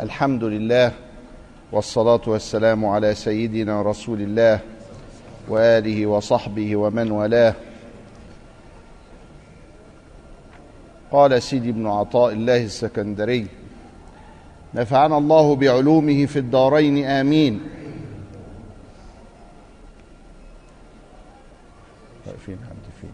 الحمد لله والصلاة والسلام على سيدنا رسول الله وآله وصحبه ومن والاه. قال سيدي ابن عطاء الله السكندري نفعنا الله بعلومه في الدارين آمين. فين عند فين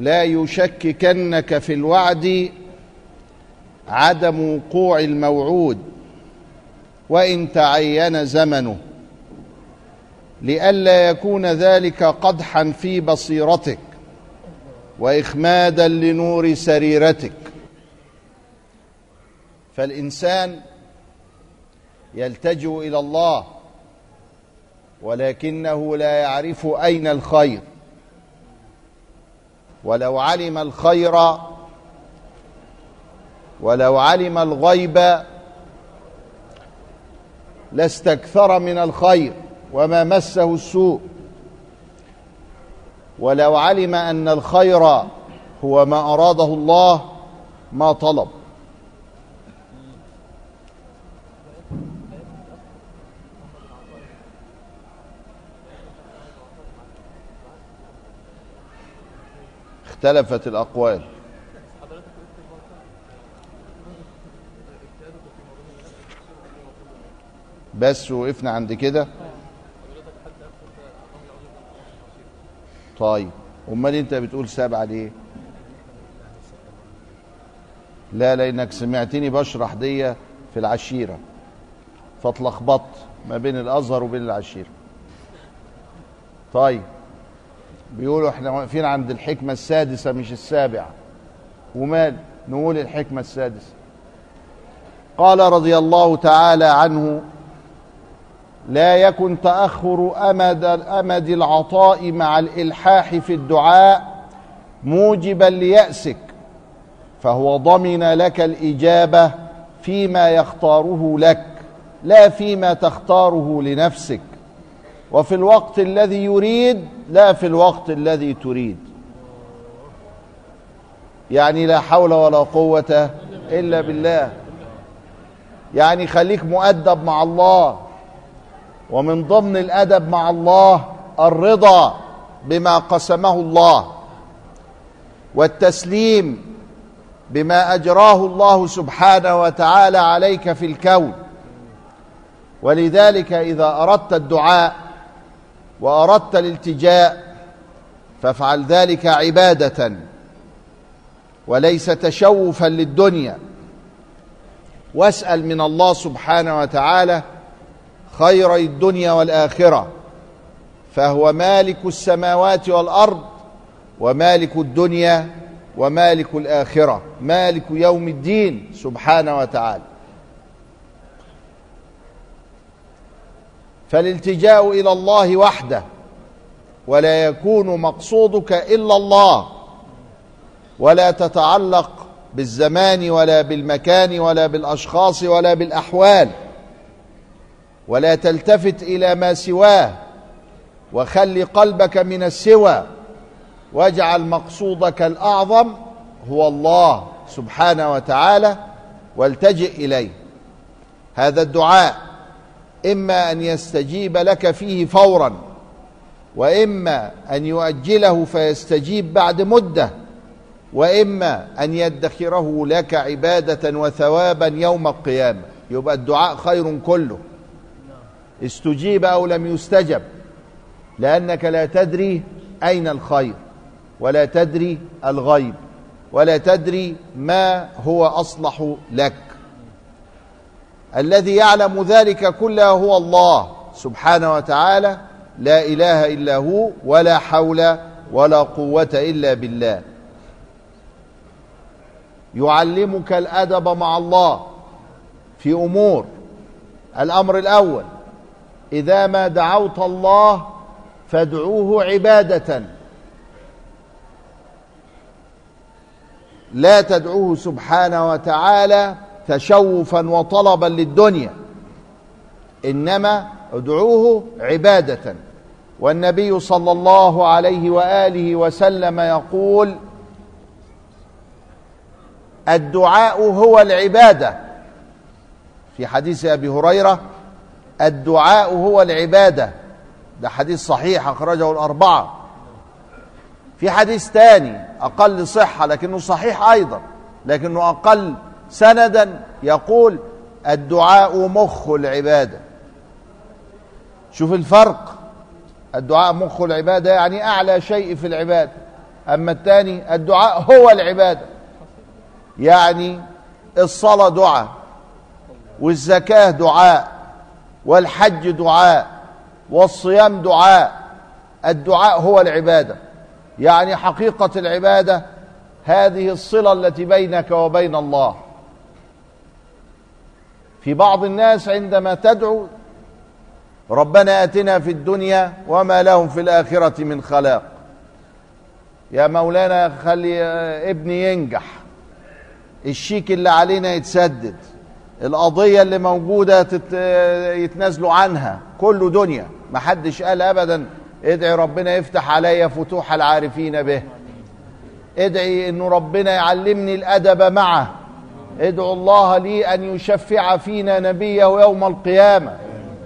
لا يشككنك في الوعد عدم وقوع الموعود وإن تعين زمنه لئلا يكون ذلك قدحا في بصيرتك وإخمادا لنور سريرتك. فالإنسان يلتجئ إلى الله ولكنه لا يعرف أين الخير. ولو علم الخير ولو علم الغيب لاستكثر من الخير وما مسه السوء. ولو علم أن الخير هو ما أراده الله ما طلب. اختلفت الأقوال. بس وقفنا عند كده. طيب أمال أنت بتقول سبعة ليه؟ لا لأنك سمعتني بشرح دي في العشيرة. فاتلخبطت ما بين الأزهر وبين العشيرة. طيب. بيقولوا إحنا واقفين عند الحكمة السادسة مش السابعة. ومال نقول الحكمة السادسة. قال رضي الله تعالى عنه لا يكن تأخر أمد أمد العطاء مع الإلحاح في الدعاء موجبا ليأسك فهو ضمن لك الإجابة فيما يختاره لك لا فيما تختاره لنفسك. وفي الوقت الذي يريد لا في الوقت الذي تريد. يعني لا حول ولا قوة إلا بالله. يعني خليك مؤدب مع الله ومن ضمن الأدب مع الله الرضا بما قسمه الله والتسليم بما أجراه الله سبحانه وتعالى عليك في الكون. ولذلك إذا أردت الدعاء وأردت الالتجاء فافعل ذلك عبادة وليس تشوفا للدنيا. واسأل من الله سبحانه وتعالى خيري الدنيا والآخرة فهو مالك السماوات والأرض ومالك الدنيا ومالك الآخرة مالك يوم الدين سبحانه وتعالى. فالالتجاء إلى الله وحده ولا يكون مقصودك إلا الله ولا تتعلق بالزمان ولا بالمكان ولا بالأشخاص ولا بالأحوال ولا تلتفت إلى ما سواه وخل قلبك من السوى واجعل مقصودك الأعظم هو الله سبحانه وتعالى والتجئ إليه. هذا الدعاء. إما أن يستجيب لك فيه فورا وإما أن يؤجله فيستجيب بعد مدة وإما أن يدخره لك عبادة وثوابا يوم القيامة. يبقى الدعاء خير كله. استجيب أو لم يستجب لأنك لا تدري أين الخير ولا تدري الغيب ولا تدري ما هو أصلح لك. الذي يعلم ذلك كله هو الله سبحانه وتعالى لا إله إلا هو ولا حول ولا قوة إلا بالله. يعلمك الأدب مع الله في أمور. الأمر الأول إذا ما دعوت الله فادعوه عبادة. لا تدعوه سبحانه وتعالى تشوفا وطلبا للدنيا. إنما ادعوه عبادة. والنبي صلى الله عليه وآله وسلم يقول الدعاء هو العبادة. في حديث أبي هريرة الدعاء هو العبادة. ده حديث صحيح أخرجه الأربعة. في حديث تاني أقل صحة لكنه صحيح أيضا لكنه أقل سندا يقول الدعاء مخ العبادة. شوف الفرق. الدعاء مخ العبادة يعني أعلى شيء في العبادة. أما الثاني الدعاء هو العبادة. يعني الصلاة دعاء والزكاة دعاء والحج دعاء والصيام دعاء. الدعاء هو العبادة. يعني حقيقة العبادة هذه الصلة التي بينك وبين الله. في بعض الناس عندما تدعو ربنا آتنا في الدنيا وما لهم في الآخرة من خلاق. يا مولانا خلي ابني ينجح. الشيك اللي علينا يتسدد. القضية اللي موجودة. يتنازلوا عنها. كله دنيا. ما حدش قال ابدا ادعي ربنا يفتح عليا فتوح العارفين به. ادعي إنه ربنا يعلمني الأدب معه. ادعو الله لي أن يشفع فينا نبيه يوم القيامة.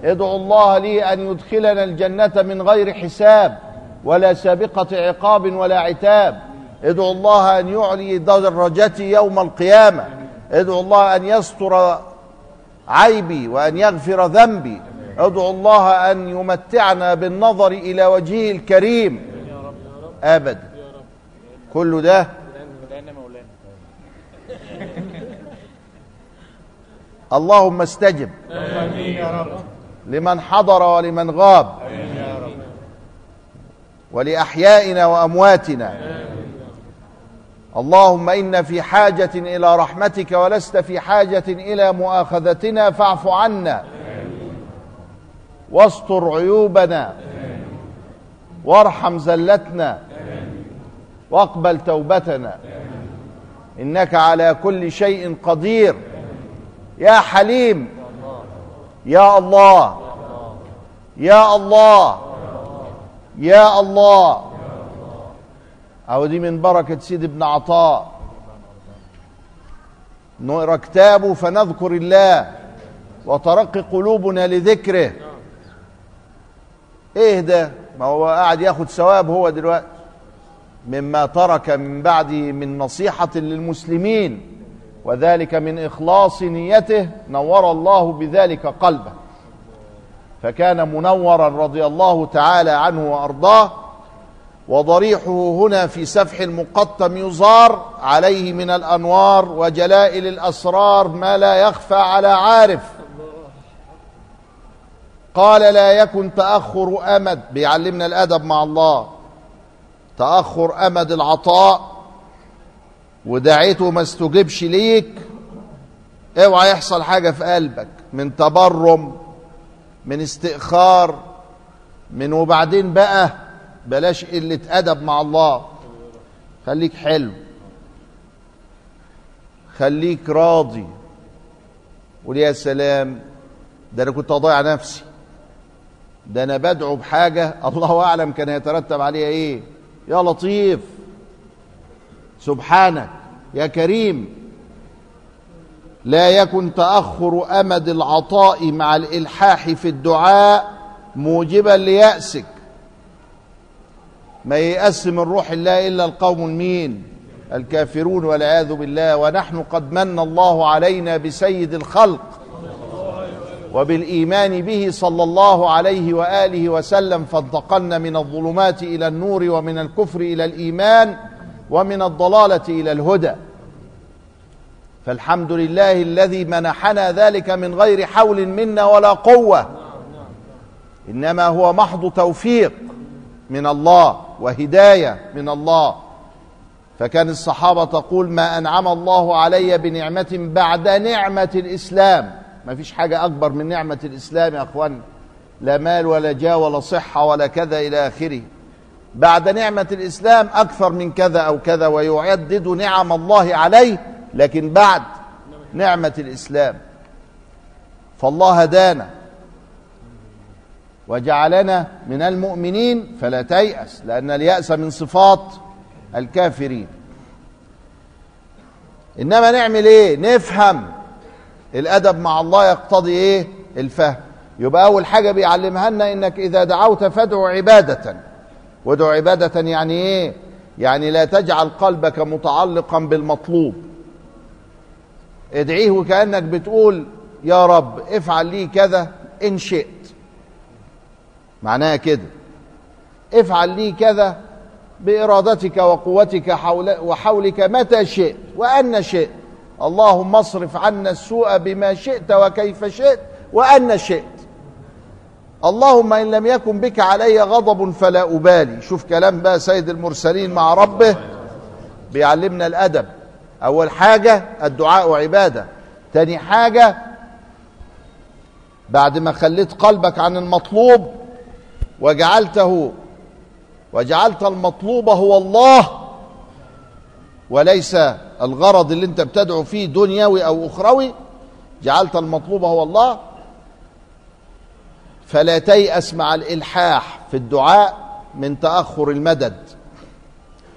ادعو الله لي أن يدخلنا الجنة من غير حساب ولا سابقة عقاب ولا عتاب. ادعو الله أن يعلي درجتي يوم القيامة. ادعو الله أن يستر عيبي وأن يغفر ذنبي. ادعو الله أن يمتعنا بالنظر إلى وجهه الكريم. ابدا كل ده اللهم استجب. آمين. يا رب. لمن حضر ولمن غاب. آمين. يا رب. ولأحيائنا وأمواتنا. اللهم إن في حاجة إلى رحمتك ولست في حاجة إلى مؤاخذتنا فاعف عنا. واستر عيوبنا. وارحم زلتنا. واقبل توبتنا. إنك على كل شيء قدير. يا حليم يا الله يا الله يا الله. أو دي من بركة سيد ابن عطاء. نقرأ كتابه فنذكر الله وترقي قلوبنا لذكره. إيه ده؟ ما هو قاعد ياخد ثواب هو دلوقتي. مما ترك من بعد من نصيحة للمسلمين. وذلك من إخلاص نيته نور الله بذلك قلبه. فكان منورا رضي الله تعالى عنه وأرضاه وضريحه هنا في سفح المقطم يزار عليه من الأنوار وجلائل الأسرار ما لا يخفى على عارف. قال لا يكن تأخر أمد بيعلمنا الأدب مع الله. تأخر أمد العطاء ودعيته ما استجبش ليك. اوعى يحصل حاجة في قلبك من تبرم من استئخار من وبعدين بقى بلاش قلة أدب مع الله. خليك حلو. خليك راضي. قول يا سلام ده أنا كنت أضيع نفسي. ده أنا بدعو بحاجة الله أعلم كان يترتب عليها إيه. يا لطيف. سبحانك يا كريم. لا يكن تأخر أمد العطاء مع الإلحاح في الدعاء موجبا ليأسك. ما ييأس من روح الله إلا القوم المين الكافرون والعياذ بالله. ونحن قد من الله علينا بسيد الخلق وبالإيمان به صلى الله عليه وآله وسلم فانتقلنا من الظلمات إلى النور ومن الكفر إلى الإيمان. ومن الضلالة إلى الهدى. فالحمد لله الذي منحنا ذلك من غير حول منا ولا قوة. إنما هو محض توفيق من الله وهداية من الله. فكان الصحابة تقول ما أنعم الله علي بنعمة بعد نعمة الإسلام. ما فيش حاجة أكبر من نعمة الإسلام يا أخوان. لا مال ولا جاه ولا صحة ولا كذا إلى آخره. بعد نعمة الإسلام أكثر من كذا أو كذا ويعدد نعم الله عليه لكن بعد نعمة الإسلام. فالله هدانا وجعلنا من المؤمنين فلا تيأس لأن اليأس من صفات الكافرين. إنما نعمل إيه؟ نفهم الأدب مع الله يقتضي إيه؟ الفهم. يبقى أول حاجة بيعلمها لنا إنك إذا دعوت فادعو عبادة. وادعو عبادة يعني إيه؟ يعني لا تجعل قلبك متعلقا بالمطلوب. ادعيه وكأنك بتقول يا رب افعل لي كذا إن شئت. معناها كده. افعل لي كذا بإرادتك وقوتك حول وحولك متى شئت وأن شئت. اللهم اصرف عنا السوء بما شئت وكيف شئت وأن شئت. اللهم إن لم يكن بك علي غضب فلا أبالي. شوف كلام بقى سيد المرسلين مع ربه. بيعلمنا الأدب. أول حاجة الدعاء عبادة تاني حاجة بعد ما خليت قلبك عن المطلوب وجعلته وجعلت المطلوب هو الله وليس الغرض اللي انت بتدعو فيه دنيوي أو أخروي جعلت المطلوب هو الله فلا تيأس مع الإلحاح في الدعاء من تأخر المدد.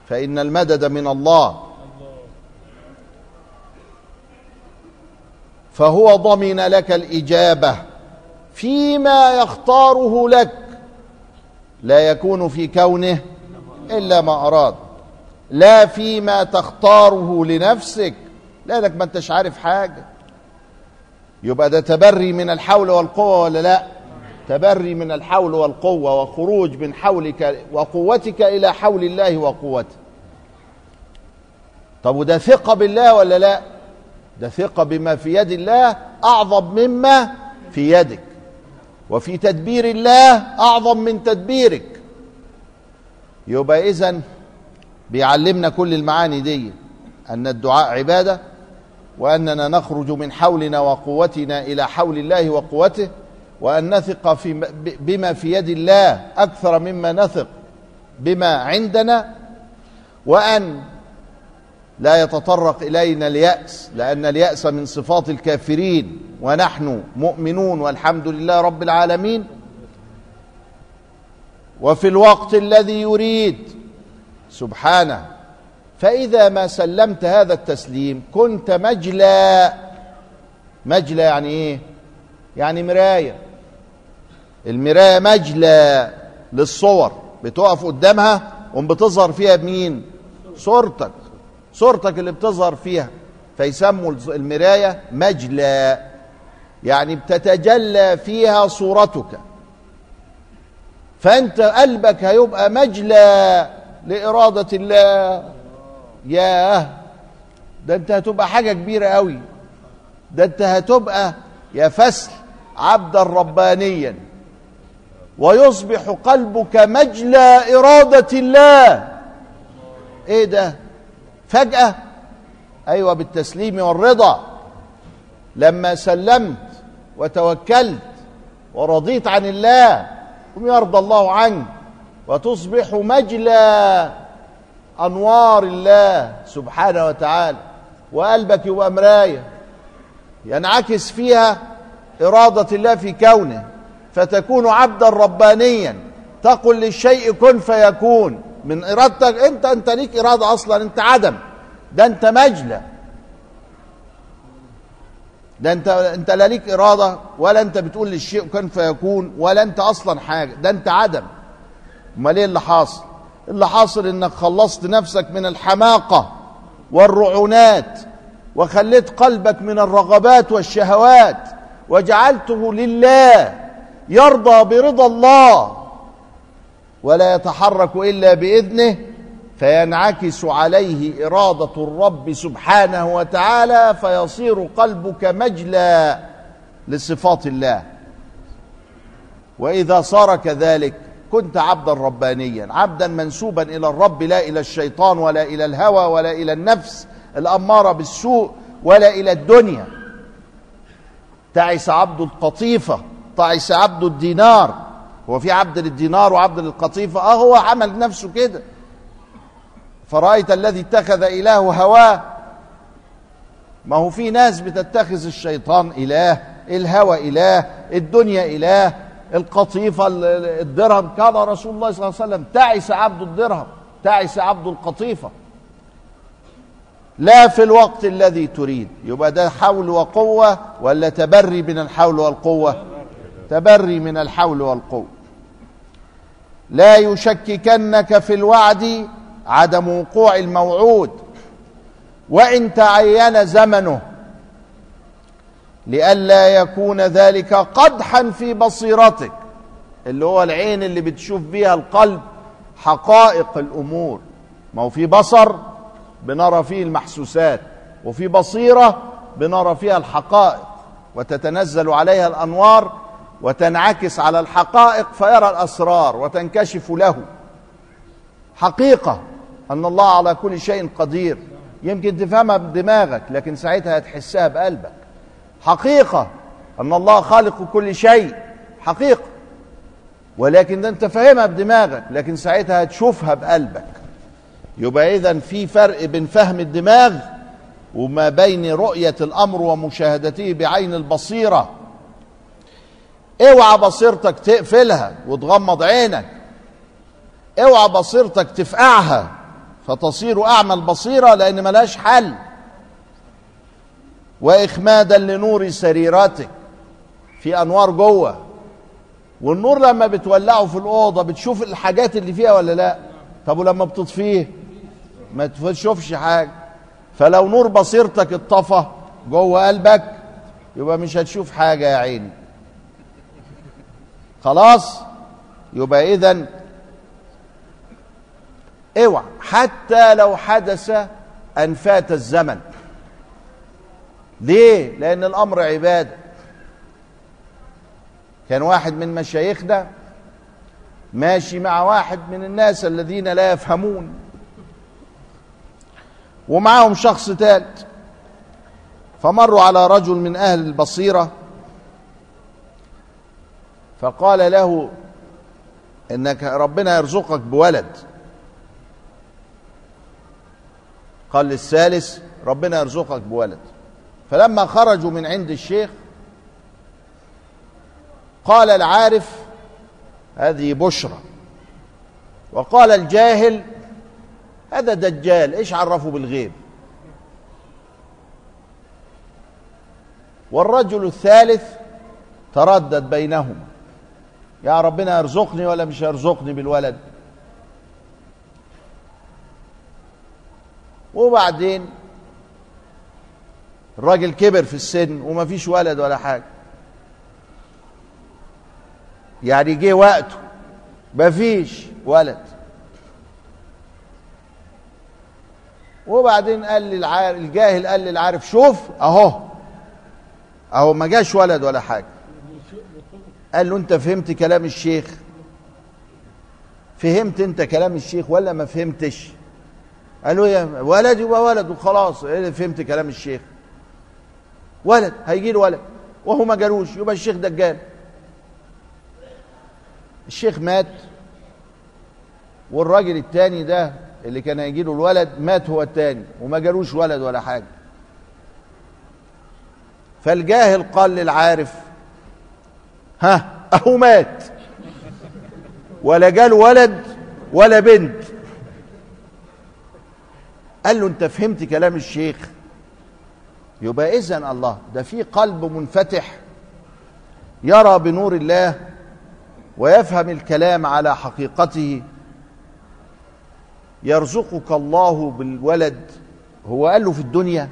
فإن المدد من الله. فهو ضمن لك الإجابة. فيما يختاره لك. لا يكون في كونه إلا ما أراد. لا فيما تختاره لنفسك. لأنك ما أنتش عارف حاجة. يبقى ده تبري من الحول والقوة ولا لا؟ تبري من الحول والقوة وخروج من حولك وقوتك إلى حول الله وقوته. طب وده ثقة بالله ولا لا؟ ده ثقة بما في يد الله أعظم مما في يدك. وفي تدبير الله أعظم من تدبيرك. يبقى إذن بيعلمنا كل المعاني دي أن الدعاء عبادة وأننا نخرج من حولنا وقوتنا إلى حول الله وقوته وأن نثق في بما في يد الله أكثر مما نثق بما عندنا وأن لا يتطرق إلينا اليأس لأن اليأس من صفات الكافرين ونحن مؤمنون والحمد لله رب العالمين. وفي الوقت الذي يريد سبحانه فإذا ما سلمت هذا التسليم كنت مجلى. مجلى يعني إيه؟ يعني مراية. المراية مجلى للصور بتقف قدامها وبتظهر فيها بمين؟ صورتك صورتك اللي بتظهر فيها. فيسموا المراية مجلى يعني بتتجلى فيها صورتك. فأنت قلبك هيبقى مجلى لإرادة الله. ياه ده أنت هتبقى حاجة كبيرة قوي ده أنت هتبقى يا فسل عبدا ربانيا. ويصبح قلبك مجلى إرادة الله. إيه ده؟ فجأة. أيوة بالتسليم والرضا. لما سلمت وتوكلت ورضيت عن الله ثم يرضى الله عنك. وتصبح مجلى أنوار الله سبحانه وتعالى. وقلبك يبقى مراية. ينعكس فيها إرادة الله في كونه. فتكون عبدا ربانيا. تقل للشيء كن فيكون. من إرادتك أنت أنت ليك إرادة أصلا أنت عدم. ده أنت مجلى ده أنت أنت لا ليك إرادة ولا أنت بتقول للشيء كن فيكون ولا أنت أصلا حاجة. ده أنت عدم. أمال إيه اللي حاصل؟ اللي حاصل إنك خلصت نفسك من الحماقة والرعونات وخليت قلبك من الرغبات والشهوات وجعلته لله. يرضى برضا الله ولا يتحرك إلا بإذنه فينعكس عليه إرادة الرب سبحانه وتعالى فيصير قلبك مجلى لصفات الله. وإذا صار كذلك كنت عبدا ربانيا عبدا منسوبا إلى الرب لا إلى الشيطان ولا إلى الهوى ولا إلى النفس الأمارة بالسوء ولا إلى الدنيا. تعس عبد القطيفة تعس عبد الدينار. هو في عبد للدينار وعبد للقطيفة آه هو عمل نفسه كده. فرأيت الذي اتخذ إله هواه. ما هو في ناس بتتخذ الشيطان إله الهوى إله الدنيا إله القطيفة ال- ال- الدرهم. كان رسول الله صلى الله عليه وسلم تعس عبد الدرهم تعس عبد القطيفة لا في الوقت الذي تريد. يبقى ده حول وقوة ولا تبري من الحول والقوة؟ تبري من الحول والقوة. لا يشككنك في الوعد عدم وقوع الموعود. وإن تعين زمنه لئلا يكون ذلك قدحا في بصيرتك. اللي هو العين اللي بتشوف بيها القلب حقائق الأمور. ما هو في بصر بنرى فيه المحسوسات وفي بصيرة بنرى فيها الحقائق. وتتنزل عليها الأنوار وتنعكس على الحقائق فيرى الأسرار وتنكشف له. حقيقة أن الله على كل شيء قدير. يمكن تفهمها بدماغك لكن ساعتها هتحسها بقلبك. حقيقة أن الله خالق كل شيء. حقيقة. ولكن ده أنت فاهمها بدماغك لكن ساعتها هتشوفها بقلبك. يبقى إذا في فرق بين فهم الدماغ وما بين رؤية الأمر ومشاهدته بعين البصيرة. اوعى بصيرتك تقفلها وتغمض عينك. اوعى بصيرتك تفقعها فتصير أعمى البصيرة لأن ملهاش حل. وإخمادا لنور سريرتك في أنوار جوه. والنور لما بتولعه في الأوضة بتشوف الحاجات اللي فيها ولا لأ؟ طب ولما بتطفيه؟ ما تشوفش حاجة. فلو نور بصيرتك اتطفى جوه قلبك يبقى مش هتشوف حاجة يا عيني. خلاص؟ يبقى اذا اوعى. حتى لو حدث أن فات الزمن. ليه؟ لأن الأمر عبادة. كان واحد من مشايخنا ماشي مع واحد من الناس الذين لا يفهمون. ومعهم شخص ثالث فمروا على رجل من أهل البصيرة. فقال له إنك ربنا يرزقك بولد. قال للثالث ربنا يرزقك بولد. فلما خرجوا من عند الشيخ قال العارف هذه بشرى. وقال الجاهل هذا دجال إيش عرفه بالغيب؟ والرجل الثالث تردد بينهما يا ربنا يرزقني ولا مش يرزقني بالولد. وبعدين الراجل كبر في السن وما فيش ولد ولا حاجة. يعني جه وقته ما فيش ولد. وبعدين قال للعارف الجاهل قال للعارف شوف اهو اهو ما جاش ولد ولا حاجة. قال له انت فهمت كلام الشيخ؟ فهمت انت كلام الشيخ ولا ما فهمتش؟ قال له يا ولد يبقى ولد وخلاص. فهمت كلام الشيخ. ولد هيجي له ولد. وهو ما جالوش يبقى الشيخ دجال. الشيخ مات. والراجل التاني ده اللي كان هيجي له الولد مات هو التاني وما جالوش ولد ولا حاجة. فالجاهل قال للعارف ها أهو مات. ولا جاله ولد ولا بنت. قال له أنت فهمت كلام الشيخ؟ يبقى إذن الله ده في قلب منفتح يرى بنور الله ويفهم الكلام على حقيقته. يرزقك الله بالولد. هو قال له في الدنيا؟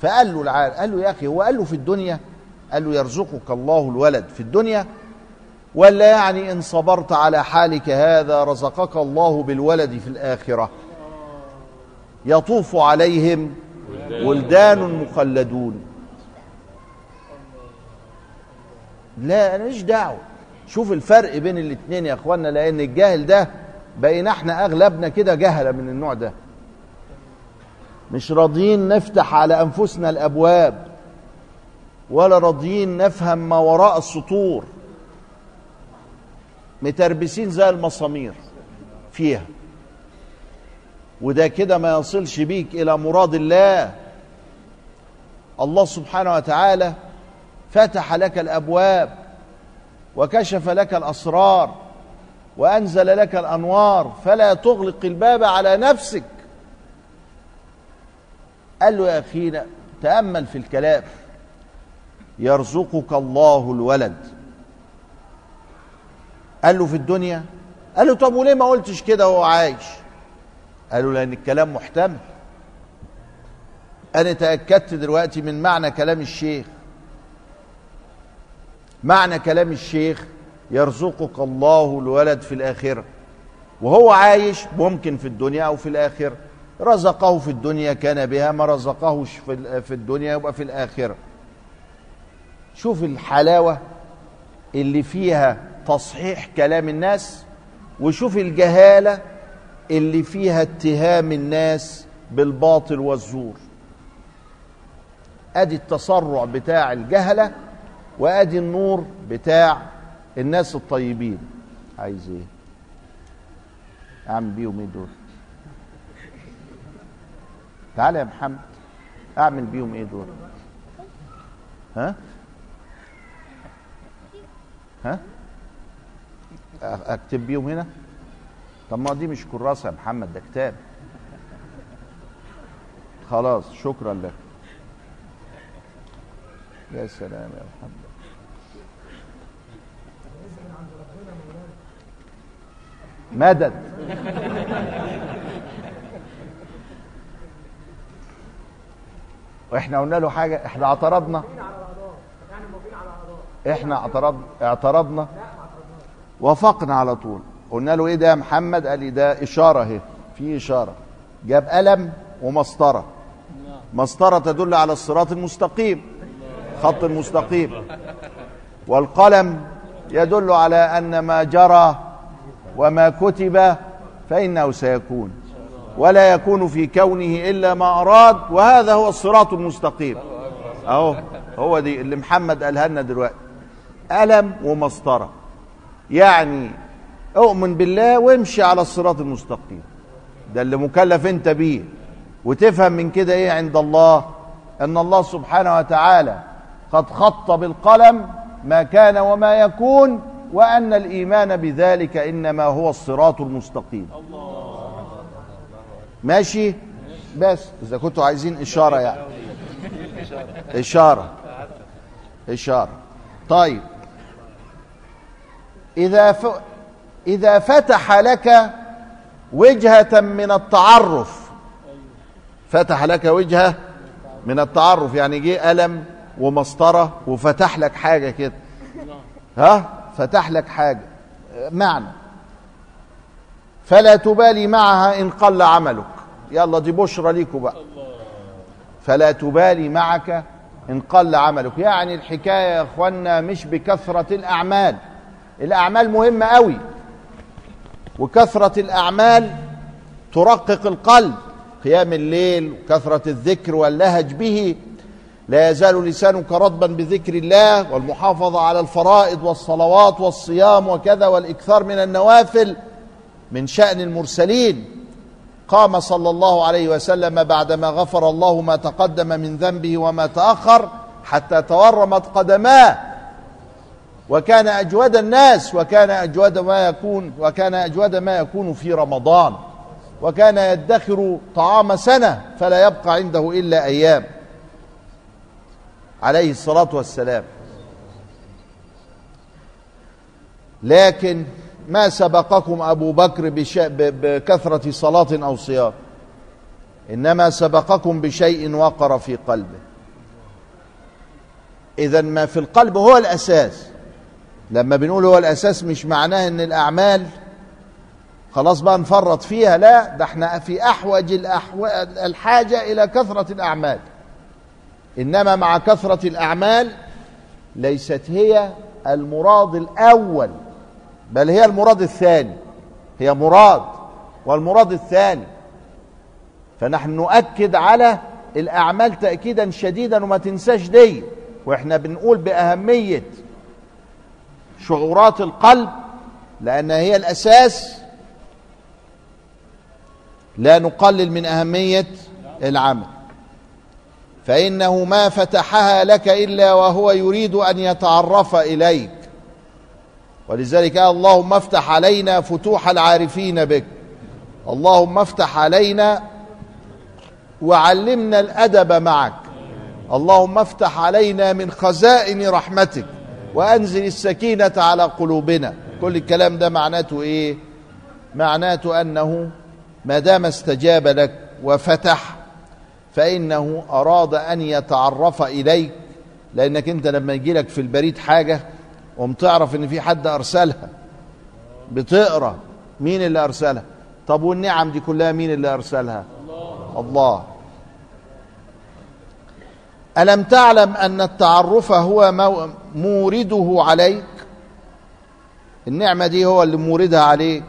فقال له العالم قال له يا أخي هو قال له في الدنيا؟ قال له يرزقك الله الولد في الدنيا ولا يعني إن صبرت على حالك هذا رزقك الله بالولد في الآخرة. يطوف عليهم ولدان مخلدون لا أنا مش دعوة. شوف الفرق بين الاثنين يا اخوانا لأن الجاهل ده بقينا إحنا أغلبنا كده جهلة من النوع ده. مش راضيين نفتح على أنفسنا الأبواب. ولا راضيين نفهم ما وراء السطور. متربسين زي المسامير فيها. وده كده ما يصلش بيك إلى مراد الله. الله سبحانه وتعالى فتح لك الأبواب وكشف لك الأسرار وأنزل لك الأنوار فلا تغلق الباب على نفسك. قال له يا أخينا تأمل في الكلام. يرزقك الله الولد. قال له في الدنيا؟ قال له طب وليه ما قلتش كده وهو عايش؟ قال له لأن الكلام محتمل. أنا تأكدت دلوقتي من معنى كلام الشيخ. معنى كلام الشيخ يرزقك الله الولد في الآخرة. وهو عايش ممكن في الدنيا أو في الآخرة. رزقه في الدنيا كان بها ما رزقهش في الدنيا يبقى في الآخرة. شوف الحلاوة اللي فيها تصحيح كلام الناس وشوف الجهالة اللي فيها اتهام الناس بالباطل والزور. أدي التسرع بتاع الجهلة وأدي النور بتاع الناس الطيبين. عايز إيه؟ أعمل بيهم إيه دول؟ تعالى يا محمد أعمل بيهم إيه دول؟ ها؟ ها؟ أكتب بيهم هنا؟ طب ما دي مش كراسة يا محمد ده كتاب. خلاص شكرا لك. يا سلام يا محمد. مدد. وإحنا قلنا له حاجة إحنا اعترضنا. إحنا اعترض اعترضنا وافقنا على طول. قلنا له إيه ده يا محمد؟ قال لي ده إشارة أهي. في إشارة. جاب قلم ومسطرة. مسطرة تدل على الصراط المستقيم. خط المستقيم والقلم يدل على أن ما جرى وما كتب فإنه سيكون. ولا يكون في كونه إلا ما أراد. وهذا هو الصراط المستقيم. أهو هو دي اللي محمد قالها لنا دلوقتي. قلم ومسطره يعني أؤمن بالله وامشي على الصراط المستقيم. ده اللي مكلف أنت بيه. وتفهم من كده إيه عند الله؟ أن الله سبحانه وتعالى قد خط بالقلم ما كان وما يكون وأن الإيمان بذلك إنما هو الصراط المستقيم. ماشي؟ بس إذا كنتوا عايزين إشارة يعني. إشارة. إشارة. طيب إذا ف... إذا فتح لك وجهة من التعرف. فتح لك وجهة من التعرف يعني جه قلم ومسطرة وفتح لك حاجة كده. ها؟ فتح لك حاجة. معنى. فلا تبالي معها إن قل عملك. يلا دي بشرى ليكوا بقى. فلا تبالي معك إن قل عملك. يعني الحكاية يا إخوانا مش بكثرة الأعمال. الأعمال مهمة قوي وكثرة الأعمال ترقق القلب. قيام الليل وكثره الذكر واللهج به. لا يزال لسانك رطبا بذكر الله والمحافظة على الفرائض والصلوات والصيام وكذا والإكثار من النوافل من شأن المرسلين. قام صلى الله عليه وسلم بعدما غفر الله ما تقدم من ذنبه وما تأخر حتى تورمت قدماه. وكان أجود الناس وكان أجود ما يكون وكان أجود ما يكون في رمضان. وكان يدخر طعام سنة فلا يبقى عنده إلا أيام. عليه الصلاة والسلام. لكن ما سبقكم أبو بكر بش... بكثرة صلاة أو صيام؟ إنما سبقكم بشيء وقر في قلبه. اذا ما في القلب هو الأساس. لما بنقول هو الأساس مش معناه إن الأعمال خلاص بقى نفرط فيها لا ده إحنا في أحوج الأحو... الحاجة إلى كثرة الأعمال. إنما مع كثرة الأعمال ليست هي المراد الأول بل هي المراد الثاني. هي مراد والمراد الثاني. فنحن نؤكد على الأعمال تاكيدا شديدا وما تنساش دي. وإحنا بنقول بأهمية شعورات القلب لانها هي الأساس. لا نقلل من أهمية العمل. فإنه ما فتحها لك إلا وهو يريد أن يتعرف إليك. ولذلك اللهم افتح علينا فتوح العارفين بك. اللهم افتح علينا وعلمنا الأدب معك. اللهم افتح علينا من خزائن رحمتك. وأنزل السكينة على قلوبنا. كل الكلام ده معناته إيه؟ معناته أنه ما دام استجاب لك وفتح فإنه أراد أن يتعرف إليك. لأنك أنت لما يجي لك في البريد حاجة قوم تعرف إن في حد أرسلها. بتقرأ مين اللي أرسلها؟ طب والنعم دي كلها مين اللي أرسلها؟ الله, الله. ألم تعلم أن التعرف هو مو- مورده عليك؟ النعمة دي هو اللي موردها عليك.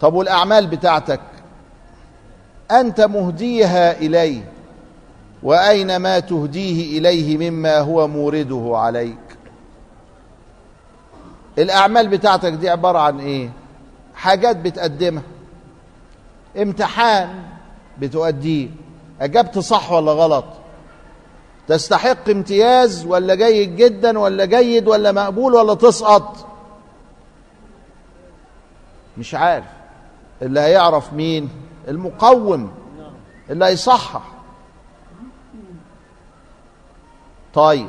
طب والأعمال بتاعتك؟ أنت مهديها إليه وأين ما تهديه إليه مما هو مورده عليك؟ الأعمال بتاعتك دي عبارة عن إيه؟ حاجات بتقدمها. امتحان بتؤديه. أجبت صح ولا غلط؟ تستحق امتياز ولا جيد جدا ولا جيد ولا مقبول ولا تسقط؟ مش عارف. اللي هيعرف مين؟ المقوم. اللي هيصحح. طيب.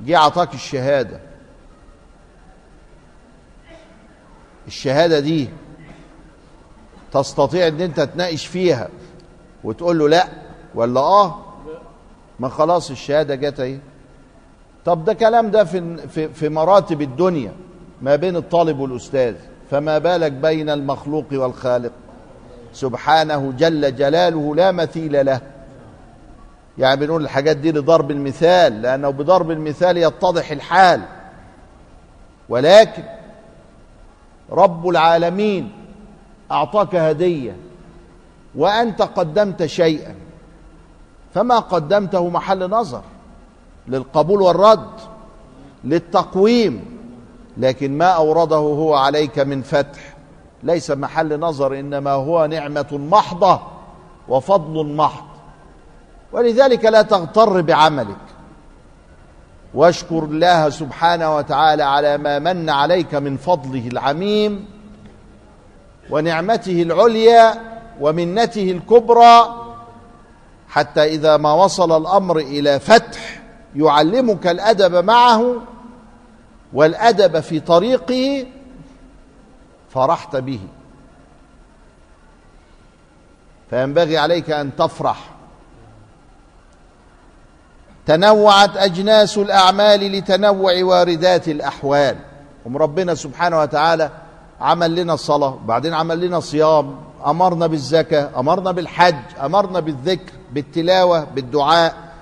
جه عطاك الشهادة. الشهادة دي تستطيع إن أنت تناقش فيها وتقول له لأ. ولا آه؟ ما خلاص الشهادة جت أهي. طب ده كلام ده في في مراتب الدنيا ما بين الطالب والأستاذ. فما بالك بين المخلوق والخالق؟ سبحانه جل جلاله لا مثيل له. يعني بنقول الحاجات دي لضرب المثال لأنه بضرب المثال يتضح الحال. ولكن رب العالمين أعطاك هدية وأنت قدمت شيئا. فما قدمته محل نظر للقبول والرد للتقويم لكن ما أورده هو عليك من فتح. ليس محل نظر إنما هو نعمة محضة وفضل محض. ولذلك لا تغتر بعملك. واشكر الله سبحانه وتعالى على ما من عليك من فضله العميم ونعمته العليا ومنته الكبرى حتى إذا ما وصل الأمر إلى فتح يعلمك الأدب معه والأدب في طريقه فرحت به. فينبغي عليك أن تفرح. تنوعت أجناس الأعمال لتنوع واردات الأحوال. ام ربنا سبحانه وتعالى عمل لنا الصلاة وبعدين عمل لنا صيام أمرنا بالزكاة أمرنا بالحج أمرنا بالذكر. بالتلاوة بالدعاء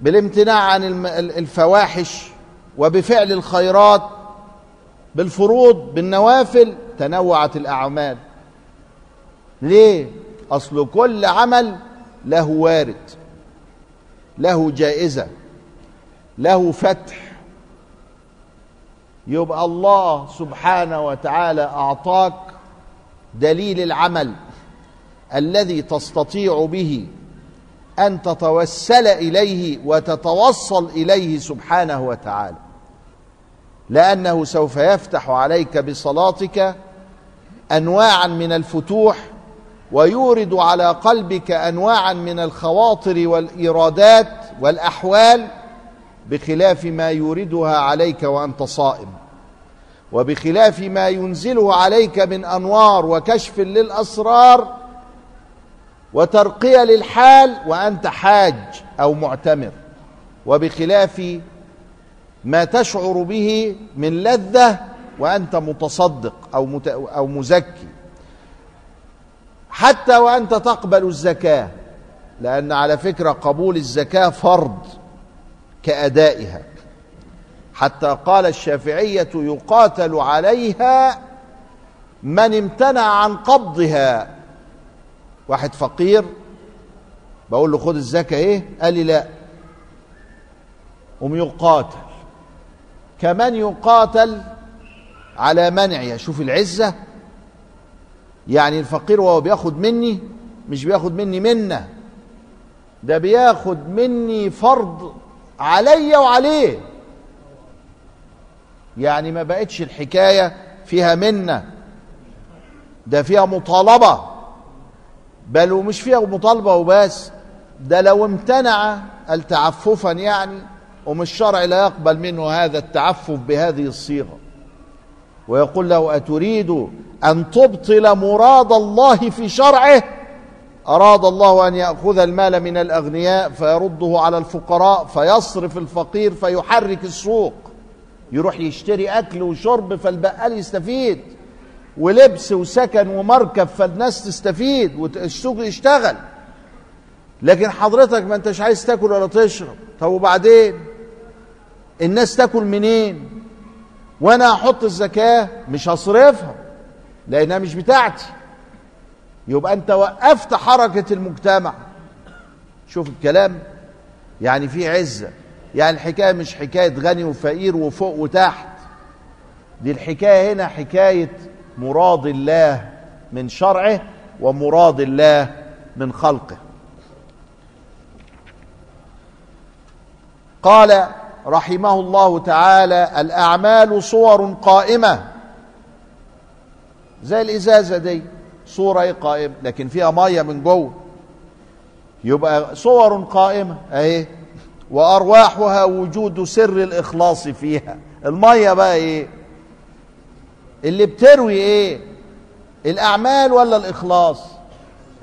بالامتناع عن الفواحش وبفعل الخيرات بالفروض بالنوافل تنوعت الأعمال. ليه؟ أصل كل عمل له وارد له جائزة له فتح. يبقى الله سبحانه وتعالى أعطاك دليل العمل. الذي تستطيع به أن تتوسل إليه وتتوصل إليه سبحانه وتعالى. لأنه سوف يفتح عليك بصلاتك انواعا من الفتوح ويورد على قلبك انواعا من الخواطر والإيرادات والأحوال بخلاف ما يوردها عليك وأنت صائم وبخلاف ما ينزله عليك من أنوار وكشف للأسرار وترقية للحال وأنت حاج أو معتمر. وبخلاف ما تشعر به من لذة وأنت متصدق أو مت أو مزكي. حتى وأنت تقبل الزكاة لأن على فكرة قبول الزكاة فرض كأدائها. حتى قال الشافعية يقاتل عليها من امتنع عن قبضها. واحد فقير بقول له خد الزكاة إيه؟ قال لي لا. قوم يقاتل. كمان يقاتل على منعها شوف العزة. يعني الفقير وهو بياخد مني مش بياخد مني منة. ده بياخد مني فرض عليا وعليه. يعني ما بقتش الحكاية فيها منة ده فيها مطالبة. بل ومش فيها مطالبة وبس. ده لو امتنع التعففا يعني ومن الشرع لا يقبل منه هذا التعفف بهذه الصيغة. ويقول له أتريد أن تبطل مراد الله في شرعه؟ أراد الله أن يأخذ المال من الأغنياء فيرده على الفقراء فيصرف الفقير فيحرك السوق. يروح يشتري أكل وشرب فالبقال يستفيد. ولبس وسكن ومركب فالناس تستفيد والسوق يشتغل. لكن حضرتك ما انتش عايز تاكل ولا تشرب. طب وبعدين؟ الناس تاكل منين؟ وأنا هحط الزكاة مش هصرفها لأنها مش بتاعتي. يبقى انت وقفت حركة المجتمع. شوف الكلام؟ يعني في عزة. يعني الحكاية مش حكاية غني وفقير وفوق وتحت. دي الحكاية هنا حكاية مراد الله من شرعه ومراد الله من خلقه. قال رحمه الله تعالى الأعمال صور قائمة. زي الإزازة دي صورة إيه قائمة؟ لكن فيها مية من جوه. يبقى صور قائمة أهي وأرواحها وجود سر الإخلاص فيها. المية بقى إيه؟ اللي بتروي إيه؟ الأعمال ولا الإخلاص؟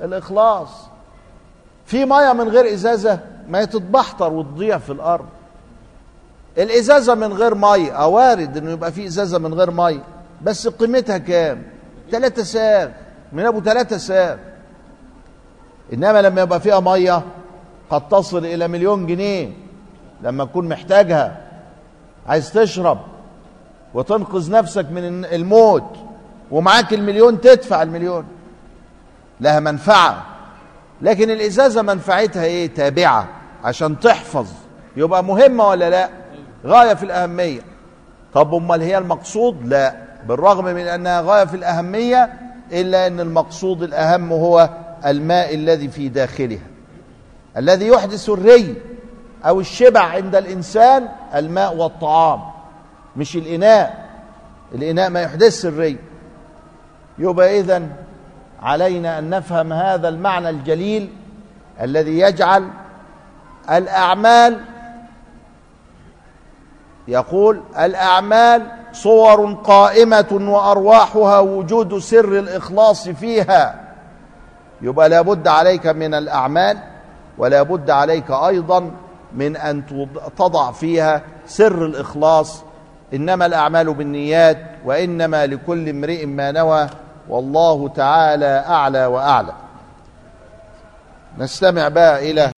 الإخلاص. في مية من غير إزازة ما تتبحتر وتضيع في الأرض. الإزازة من غير ميه آه وارد إنه يبقى في إزازة من غير ميه بس قيمتها كام؟ ثلاثة ساغ. من أبو ثلاثة ساغ. إنما لما يبقى فيها مية قد تصل إلى مليون جنيه. لما تكون محتاجها. عايز تشرب. وتنقذ نفسك من الموت ومعاك المليون تدفع المليون. لها منفعة. لكن الإزازة منفعتها إيه؟ تابعة عشان تحفظ. يبقى مهمة ولا لا؟ غاية في الأهمية. طب أمال هي المقصود؟ لا. بالرغم من أنها غاية في الأهمية إلا أن المقصود الأهم هو الماء الذي في داخلها. الذي يحدث الري أو الشبع عند الإنسان الماء والطعام. مش الإناء. الإناء ما يحدث الري. يبقى اذا علينا أن نفهم هذا المعنى الجليل الذي يجعل الأعمال يقول الأعمال صور قائمة وأرواحها وجود سر الإخلاص فيها. يبقى لابد عليك من الأعمال ولا بد عليك أيضا من أن تضع فيها سر الإخلاص إنما الأعمال بالنيات وإنما لكل امرئ ما نوى والله تعالى أعلى وأعلى. نستمع بقى إلى